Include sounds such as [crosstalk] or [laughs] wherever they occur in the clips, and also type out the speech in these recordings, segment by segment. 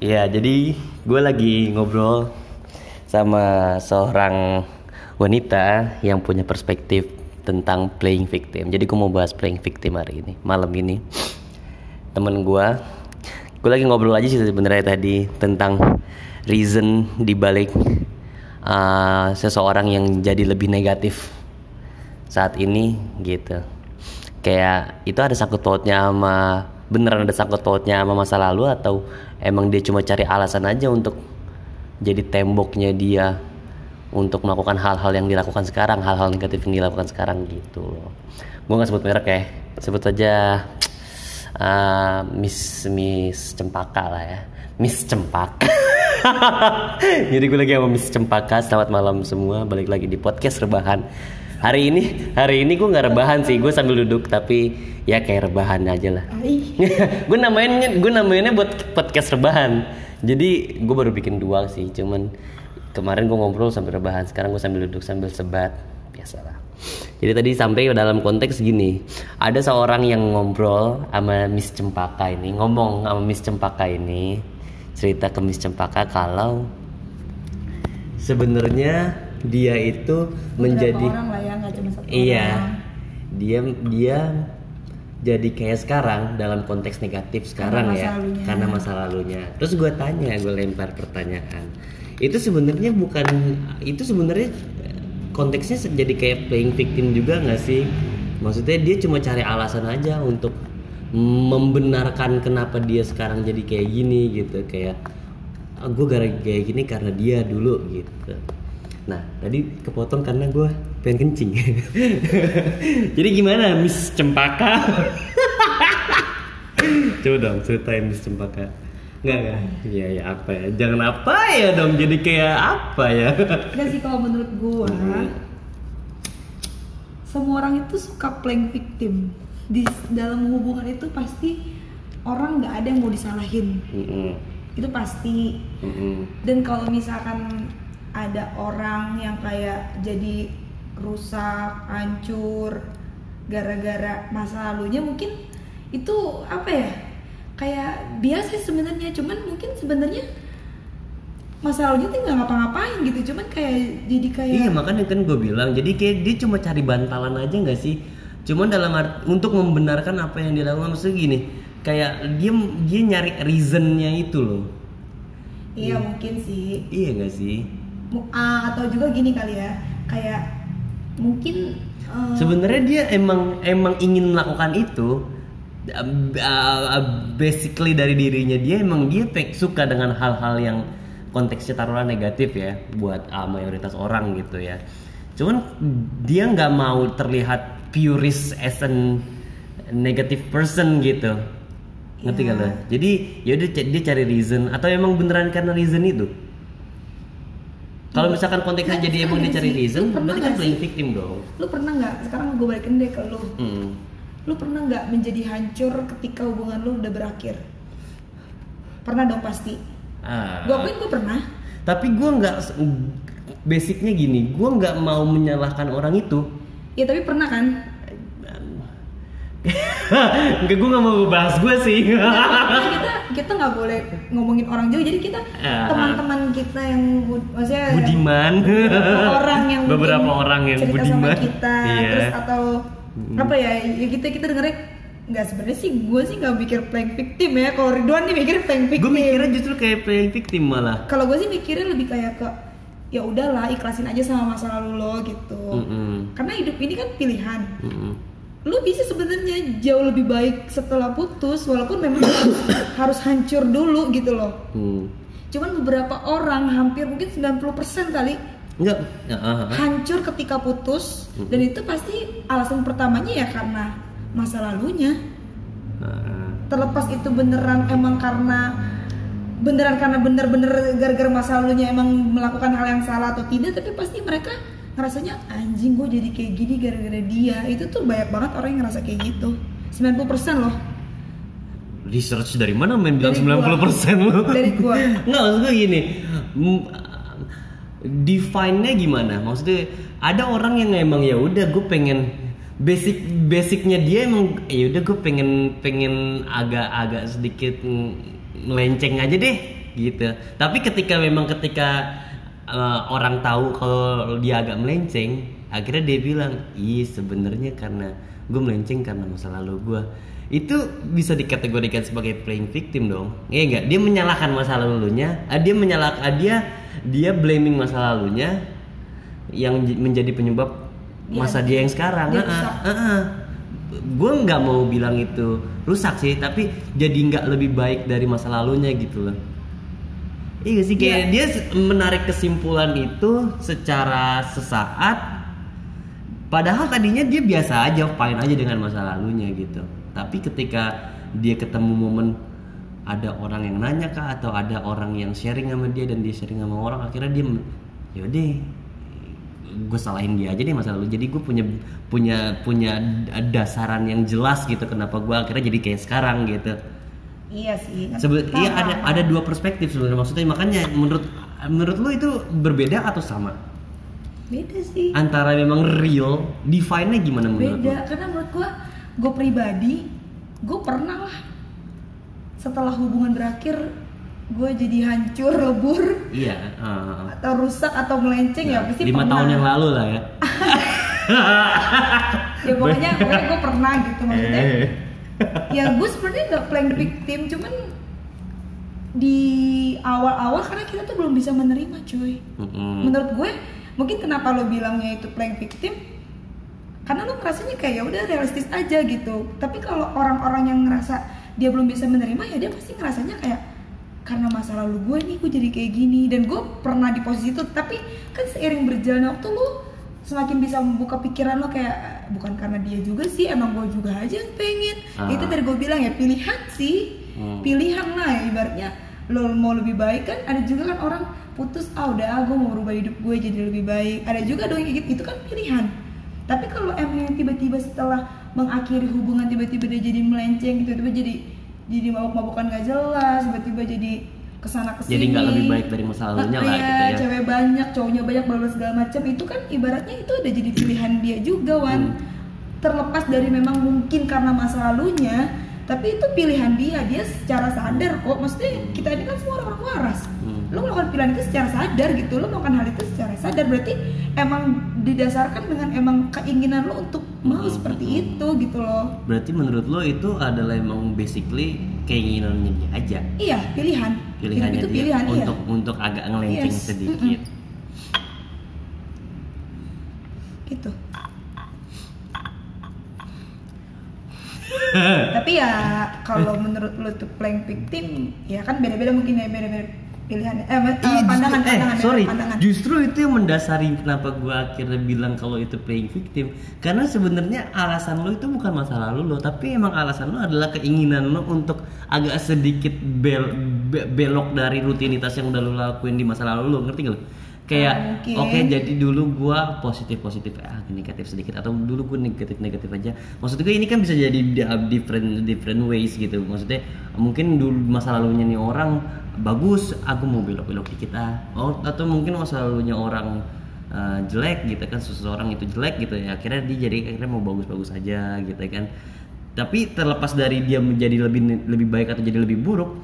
Ya, jadi gue lagi ngobrol sama seorang wanita yang punya perspektif tentang playing victim. Jadi gue mau bahas playing victim hari ini, malam ini. Temen gue, gue lagi ngobrol aja sih sebenarnya tadi tentang reason dibalik uh, seseorang yang jadi lebih negatif saat ini gitu. Kayak itu ada sangkut pautnya sama beneran ada sangkut pautnya sama masa lalu atau emang dia cuma cari alasan aja untuk jadi temboknya dia untuk melakukan hal-hal yang dilakukan sekarang, hal-hal negatif yang dilakukan sekarang gitu loh. Gue nggak sebut merek ya, sebut aja uh, [tsk] Miss Miss Cempaka lah ya, Miss Cempaka. [laughs] Jadi gue lagi sama Miss Cempaka. Selamat malam semua, balik lagi di podcast rebahan. Hari ini, hari ini gue nggak rebahan sih, gue sambil duduk tapi ya kayak rebahan aja lah. gue namainnya, gue namainnya buat podcast rebahan. Jadi gue baru bikin dua sih, cuman kemarin gue ngobrol sambil rebahan, sekarang gue sambil duduk sambil sebat, biasalah. Jadi tadi sampai dalam konteks gini, ada seorang yang ngobrol sama Miss Cempaka ini, ngomong sama Miss Cempaka ini, cerita ke Miss Cempaka kalau sebenarnya dia itu menjadi orang lah ya nggak cuma satu iya. Orang. dia dia jadi kayak sekarang dalam konteks negatif sekarang Karena ya. lalunya. karena masa lalunya. Terus gue tanya gue lempar pertanyaan. Itu sebenarnya bukan itu sebenarnya konteksnya jadi kayak playing victim juga nggak sih? Maksudnya dia cuma cari alasan aja untuk membenarkan kenapa dia sekarang jadi kayak gini gitu. Kayak gue gara kayak gini karena dia dulu gitu nah tadi kepotong karena gue pengen kencing. [laughs] Jadi gimana Miss Cempaka? [laughs] Coba dong ceritain Miss Cempaka. Enggak enggak Iya ya apa ya? Jangan apa ya dong Jadi kayak apa ya? [laughs] Nggak sih kalau menurut gua Hmm. semua orang itu suka playing victim. Di dalam hubungan itu pasti orang nggak ada yang mau disalahin. Mm-mm, itu pasti. Mm-mm. dan kalau misalkan ada orang yang kayak jadi rusak hancur gara-gara masa lalunya mungkin itu apa ya? Kayak biasa sebenarnya cuman mungkin sebenarnya masa lalunya tuh nggak ngapa-ngapain gitu cuman kayak jadi kayak Iya makanya kan gue bilang Jadi kayak dia cuma cari bantalan aja nggak sih? Cuman dalam art, Untuk membenarkan apa yang dia lakukan Maksudnya gini Kayak dia dia nyari reasonnya itu loh. Iya mungkin sih. Iya gak sih Ah, atau juga gini kali ya kayak mungkin eh, Sebenarnya dia emang emang ingin melakukan itu Uh, uh, basically dari dirinya dia emang dia suka dengan hal-hal yang konteksnya taruhlah negatif ya buat uh, mayoritas orang gitu ya cuman dia nggak mau terlihat purist as an negative person gitu ngerti Iya. gak lo? Jadi ya udah dia cari reason atau emang beneran karena reason itu? Kalau misalkan konteksnya jadi emang dia cari reason, pernah berarti kan playing victim dong. lu pernah nggak sekarang gue balikin deh ke lu Hmm. lu pernah nggak menjadi hancur ketika hubungan lu udah berakhir pernah dong pasti Ah. gue akuin gue pernah Tapi gue nggak basicnya gini, gue nggak mau menyalahkan orang itu. ya tapi pernah kan Enggak gue nggak mau bahas gue sih. Kita kita nggak boleh ngomongin orang jauh jadi kita Ah. teman-teman kita yang maksudnya Budiman. beberapa orang yang [laughs] beberapa orang yang cerita budiman. sama kita Iya. terus atau apa ya ya kita kita dengernya nggak sebenarnya sih gue sih nggak mikir playing victim ya kalau Ridwan nih mikir playing victim gue mikirnya justru kayak playing victim malah. kalau gue sih mikirnya lebih kayak ke ya udahlah ikhlasin aja sama masa lalu lo gitu Mm-mm. karena hidup ini kan pilihan Mm-mm. Lu bisa sebenarnya jauh lebih baik setelah putus walaupun memang harus, [coughs] harus hancur dulu gitu loh Hmm. cuman beberapa orang hampir mungkin 90% kali Enggak. Ya, ah, ah. hancur ketika putus dan itu pasti alasan pertamanya ya karena masa lalunya Ah. terlepas itu beneran emang karena beneran karena bener-bener gara-gara masa lalunya emang melakukan hal yang salah atau tidak tapi pasti mereka ngerasanya anjing gue jadi kayak gini gara-gara dia itu tuh banyak banget orang yang ngerasa kayak gitu 90% loh Research dari mana main bilang Dari gua. 90% lu? Dari gua. [laughs] Enggak maksud gue gini. Define-nya gimana? Maksudnya ada orang yang emang ya udah gue pengen basic basicnya dia emang ya udah gue pengen pengen agak-agak sedikit melenceng aja deh gitu tapi ketika memang ketika uh, orang tahu kalau dia agak melenceng akhirnya dia bilang ih sebenarnya karena gue melenceng karena masa lalu gue itu bisa dikategorikan sebagai playing victim dong. Iya enggak dia menyalahkan masa lalunya ah, dia menyalahkan ah, dia dia blaming masa lalunya yang menjadi penyebab Dia- masa dia yang sekarang. Dia ah. gue nggak mau bilang itu rusak sih tapi jadi nggak lebih baik dari masa lalunya gitu loh Iya sih? Kayak dia se- menarik kesimpulan itu secara sesaat. Padahal tadinya dia biasa aja, fine aja dengan masa lalunya gitu. Tapi ketika dia ketemu momen ada orang yang nanya kah atau ada orang yang sharing sama dia dan dia sharing sama orang akhirnya dia yaudah gue salahin dia aja deh masa lalu. Jadi gue punya punya punya dasaran yang jelas gitu kenapa gue akhirnya jadi kayak sekarang gitu iya sih Sebe- iya ada ada dua perspektif sebenarnya maksudnya makanya menurut menurut lu itu berbeda atau sama beda sih antara memang real define-nya gimana menurut beda lu? karena menurut gua gue pribadi gue pernah lah setelah hubungan berakhir gue jadi hancur lebur Iya, uh, atau rusak atau melenceng ya pasti lima pernah. tahun yang lalu lah ya. [laughs] ya pokoknya pokoknya gue pernah gitu maksudnya Eh. Ya gue sebenarnya nggak playing victim cuman di awal-awal karena kita tuh belum bisa menerima cuy. Mm-mm. menurut gue mungkin kenapa lo bilangnya itu playing victim? Karena lo ngerasanya kayak ya udah realistis aja gitu. Tapi kalau orang-orang yang ngerasa dia belum bisa menerima ya dia pasti ngerasanya kayak karena masa lalu gue nih gue jadi kayak gini. Dan gue pernah di posisi itu tapi kan seiring berjalannya waktu lo semakin bisa membuka pikiran lo kayak bukan karena dia juga sih emang gue juga aja yang pengen. Ah. itu tadi gue bilang ya pilihan sih. Hmm. pilihan lah ya ibaratnya. Lo mau lebih baik kan ada juga kan orang putus ah udah ah, gue mau berubah hidup gue jadi lebih baik. Ada juga dong kayak gitu itu kan pilihan. Tapi kalau emang yang tiba-tiba setelah mengakhiri hubungan tiba-tiba dia jadi melenceng gitu tiba-tiba jadi jadi mabuk-mabukan gak jelas tiba-tiba jadi ke sana ke sini. Jadi nggak lebih baik dari masa lalunya lah gitu ya. cewek banyak cowoknya banyak bla segala macam itu kan ibaratnya itu udah jadi pilihan dia juga wan. Hmm. terlepas dari memang mungkin karena masa lalunya tapi itu pilihan dia. Dia secara sadar kok. Maksudnya kita ini kan semua orang waras. Hmm. lo melakukan pilihan itu secara sadar gitu. Lo melakukan hal itu secara sadar. Berarti emang didasarkan dengan emang keinginan lo untuk mau Hmm, seperti hmm. itu gitu loh. Berarti menurut lo itu adalah emang basically keinginannya dia aja. iya pilihan Pilihannya Hidup itu dia pilihan iya untuk untuk agak ngelenceng Yes. sedikit. gitu [laughs] tapi ya kalau menurut lo tuh playing victim ya kan beda-beda mungkin ya beda-beda pilihan. Eh, eh, pandangan eh, sorry, pandangan. Justru itu yang mendasari kenapa gue akhirnya bilang kalau itu playing victim. Karena sebenarnya alasan lo itu bukan masa lalu lo, tapi emang alasan lo adalah keinginan lo untuk agak sedikit bel- be- belok dari rutinitas yang udah lo lakuin di masa lalu lo, ngerti gak lo? Kayak oke jadi dulu gua positif positif ah negatif sedikit atau dulu gue negatif negatif aja. Maksud gue ini kan bisa jadi di- different different ways gitu. Maksudnya mungkin dulu masa lalunya nih orang bagus aku mau belok belok dikit ah oh, atau mungkin masa lalunya orang uh, jelek gitu kan seseorang itu jelek gitu ya akhirnya dia jadi akhirnya mau bagus bagus aja gitu kan. Tapi terlepas dari dia menjadi lebih lebih baik atau jadi lebih buruk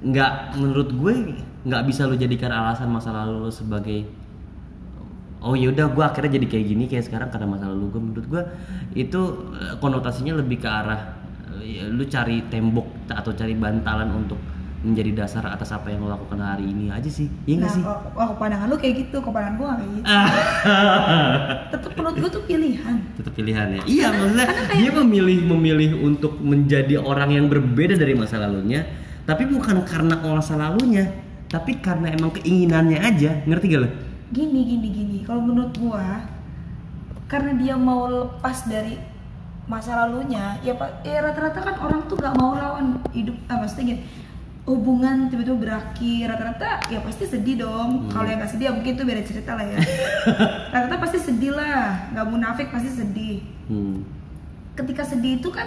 nggak menurut gue nggak bisa lo jadikan alasan masa lalu lo sebagai oh yaudah gue akhirnya jadi kayak gini kayak sekarang karena masa lalu gue menurut gue itu eh, konotasinya lebih ke arah eh, ya, lu cari tembok atau cari bantalan untuk menjadi dasar atas apa yang lo lakukan hari ini aja sih. Iya nah sih? kalau kalau pandangan lo kayak gitu pandangan gue kayak gitu. [laughs] Tetap menurut gue tuh pilihan. Tetap pilihannya iya maksudnya karena kayak- dia memilih memilih untuk menjadi orang yang berbeda dari masa lalunya tapi bukan karena masa lalunya tapi karena emang keinginannya aja. Ngerti gak lo? Gini gini gini. Kalau menurut gua karena dia mau lepas dari masa lalunya ya pak ya rata-rata kan orang tuh gak mau lawan hidup ah maksudnya gini hubungan tiba-tiba berakhir rata-rata ya pasti sedih dong Hmm. kalau yang gak sedih ya mungkin itu beda cerita lah ya [laughs] rata-rata pasti sedih lah nggak munafik pasti sedih hmm. ketika sedih itu kan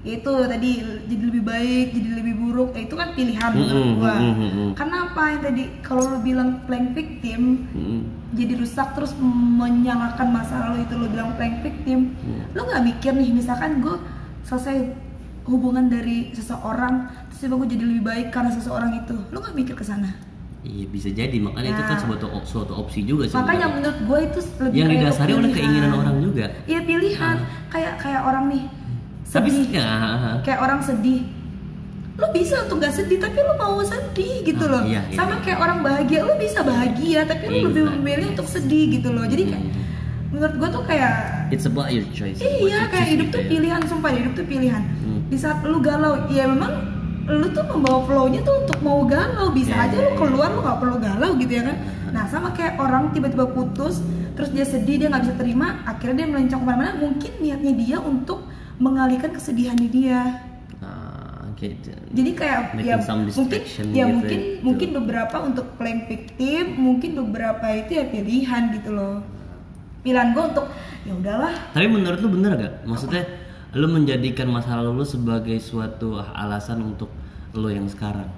ya itu tadi jadi lebih baik jadi lebih buruk ya itu kan pilihan menurut Mm-mm, gua mm-mm, mm-mm. karena apa yang tadi kalau lu bilang playing victim Hmm. jadi rusak terus menyalahkan masa lalu itu lo bilang playing victim Hmm. lo nggak mikir nih misalkan gue selesai hubungan dari seseorang terus tiba gue jadi lebih baik karena seseorang itu lo nggak mikir ke sana Iya bisa jadi makanya itu kan suatu suatu opsi juga sih. makanya menurut gue itu lebih yang didasari oleh keinginan orang juga. Iya pilihan kayak kayak orang nih Tapi sedih ya, kayak orang sedih lo bisa untuk gak sedih tapi lo mau sedih gitu Ah, loh iya, iya, sama iya. kayak orang bahagia lo bisa bahagia tapi lo lebih memilih untuk sedih gitu loh jadi kayak Hmm. menurut gue tuh kayak it's about your choice. iya kayak hidup gitu tuh ya. pilihan sumpah hidup tuh pilihan. Di saat lu galau ya memang lu tuh membawa flow-nya tuh untuk mau galau bisa Iya, aja iya, lu iya. keluar lu gak perlu galau gitu ya kan nah sama kayak orang tiba-tiba putus terus dia sedih dia nggak bisa terima akhirnya dia melencong ke mana-mana mungkin niatnya dia untuk mengalihkan kesedihannya dia gitu. jadi kayak Making ya mungkin ya gitu mungkin ya. mungkin beberapa untuk playing victim mungkin beberapa itu ya pilihan gitu loh pilihan gue untuk ya udahlah Tapi menurut lu bener gak? Maksudnya lu menjadikan masa lalu lu sebagai suatu alasan untuk lu yang sekarang.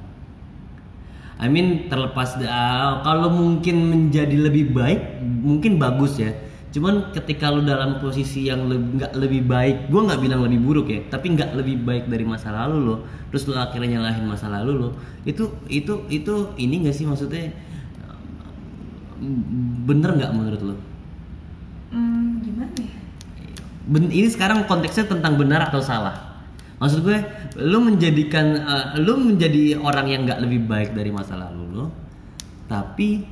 I mean terlepas da- kalau mungkin menjadi lebih baik mungkin bagus ya. Cuman ketika lu dalam posisi yang le- nggak lebih baik, gua nggak bilang lebih buruk ya, tapi nggak lebih baik dari masa lalu lo, terus lu akhirnya nyalahin masa lalu lo, itu itu itu ini gak sih maksudnya bener nggak menurut lo? hmm, gimana ya Ben- ini sekarang konteksnya tentang benar atau salah. Maksud gue, lu menjadikan, eh, lu menjadi orang yang nggak lebih baik dari masa lalu lu, tapi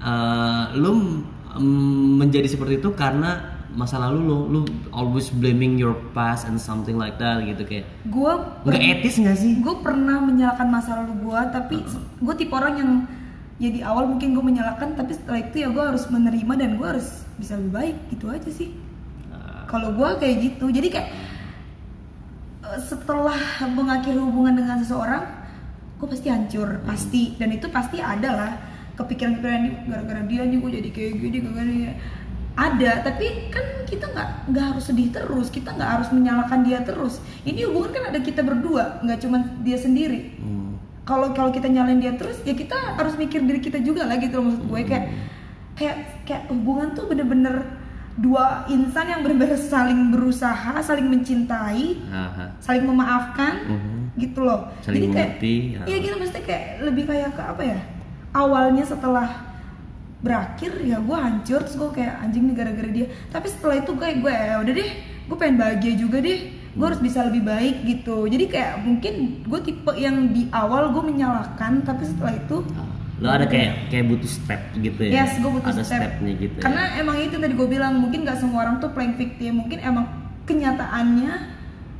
eh, lu mm, menjadi seperti itu karena masa lalu lu, lu always blaming your past and something like that gitu kayak gue nggak etis nggak sih? gue pernah menyalahkan masa lalu gue tapi gue tipe orang yang ya di awal mungkin gue menyalahkan tapi setelah itu ya gue harus menerima dan gue harus bisa lebih baik gitu aja sih kalau gue kayak gitu jadi kayak eh, setelah mengakhiri hubungan dengan seseorang gue pasti hancur pasti. Dan itu pasti ada lah kepikiran-kepikiran gara-gara dia nih gue jadi kayak gini gara-gara dia. Ada tapi kan kita nggak nggak harus sedih terus kita nggak harus menyalahkan dia terus. Ini hubungan kan ada kita berdua nggak cuma dia sendiri. Hmm. kalau kalau kita nyalain dia terus ya kita harus mikir diri kita juga lah gitu loh maksud gue. Kayak kayak kayak hubungan tuh bener-bener dua insan yang bener-bener saling berusaha saling mencintai Aha. saling memaafkan Mhm. gitu loh Saling jadi kayak mengerti, ya. iya gitu maksudnya kayak lebih kayak ke apa ya awalnya setelah berakhir ya gue hancur terus gue kayak anjing nih gara-gara dia tapi setelah itu gue gue ya udah deh gue pengen bahagia juga deh gue harus bisa lebih baik gitu jadi kayak mungkin gue tipe yang di awal gue menyalahkan tapi setelah itu Lo ada kayak kayak butuh step gitu ya? yes gue butuh ada step stepnya gitu. ya? karena emang itu tadi gue bilang mungkin gak semua orang tuh playing victim mungkin emang kenyataannya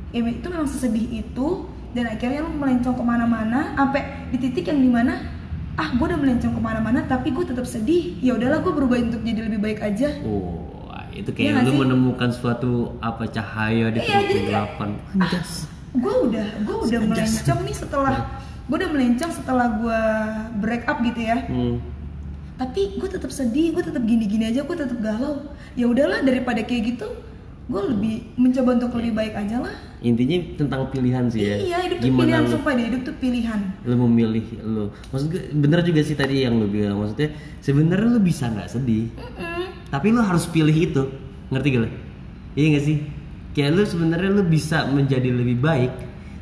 ya itu memang sesedih itu dan akhirnya lu melencong ke mana-mana sampai di titik yang di mana ah gue udah melencong ke mana-mana tapi gue tetap sedih ya udahlah gue berubah untuk jadi lebih baik aja Oh, itu Iya kayak nggak lu sih? menemukan suatu apa cahaya di Iya, kayak- kegelapan. Anjas. gue udah gue udah melencong nih setelah gue udah melencong setelah gue break up gitu ya Hmm. tapi gue tetap sedih gue tetap gini-gini aja gue tetap galau ya udahlah daripada kayak gitu gue lebih mencoba untuk lebih baik aja lah Intinya tentang pilihan sih ya. iya hidup tuh Gimana pilihan lu, sumpah deh hidup tuh pilihan lu memilih lu. Maksud gue bener juga sih tadi yang lu bilang. Maksudnya sebenarnya lu bisa nggak sedih, Mm-mm. tapi lu harus pilih itu. Ngerti gak lu? Iya gak sih? Kayak lu sebenarnya lu bisa menjadi lebih baik,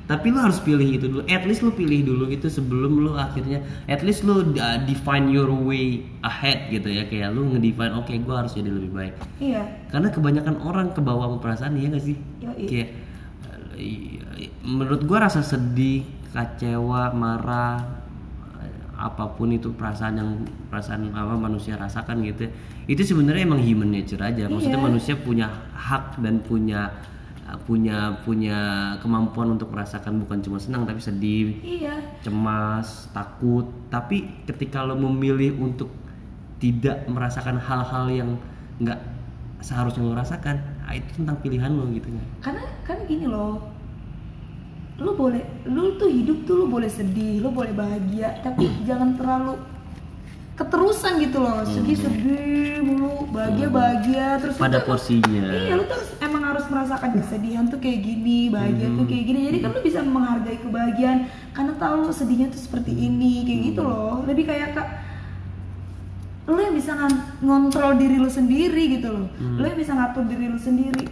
tapi lu harus pilih itu dulu. At least lu pilih dulu itu sebelum lu akhirnya at least lu uh, define your way ahead gitu ya. Kayak lu ngedefine oke gua harus jadi lebih baik. iya Karena kebanyakan orang kebawa sama perasaan ya gak sih? Yoi. Kayak eh, menurut gua rasa sedih, kecewa, marah eh, apa pun itu perasaan yang perasaan apa manusia rasakan gitu ya, itu sebenarnya emang human nature aja maksudnya Iya. manusia punya hak dan punya punya punya kemampuan untuk merasakan bukan cuma senang tapi sedih iya cemas, takut. Tapi ketika lo memilih untuk tidak merasakan hal-hal yang nggak seharusnya lo rasakan, ah, itu tentang pilihan lo gitu kan. karena kan gini loh lu boleh lu tuh hidup tuh lu boleh sedih lu boleh bahagia tapi [clears throat] jangan terlalu keterusan gitu loh sedih sedih mulu bahagia bahagia terus Pada tuh- porsinya. Iya, lu tuh harus harus merasakan kesedihan tuh kayak gini, bahagia tuh kayak gini. Jadi kan lu bisa menghargai kebahagiaan karena tahu sedihnya tuh seperti ini, kayak gitu loh. Lebih kayak kak lu yang bisa ngontrol diri lu sendiri gitu loh. Lu yang bisa ngatur diri lu sendiri.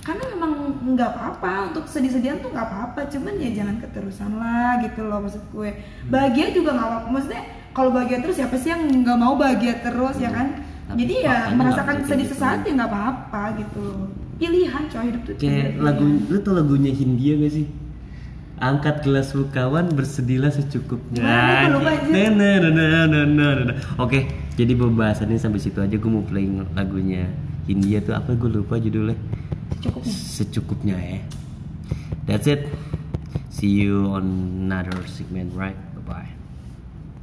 Karena memang nggak apa-apa untuk sedih-sedihan tuh nggak apa-apa cuman ya jangan keterusan lah gitu loh maksud gue bahagia juga nggak apa-apa maksudnya kalau bahagia terus siapa sih yang nggak mau bahagia terus ya kan Tapi jadi ya merasakan sedih gitu. sesaat ya nggak apa-apa gitu loh pilihan coy hidup tuh kayak pilihan. lagu lu tau lagunya Hindia gak sih? Angkat gelasmu kawan bersedihlah secukupnya. Lupa. Nah, oke jadi pembahasannya sampai situ aja gue mau playing lagunya Hindia tuh apa gue lupa judulnya. Cukupnya secukupnya ya. That's it. See you on another segment right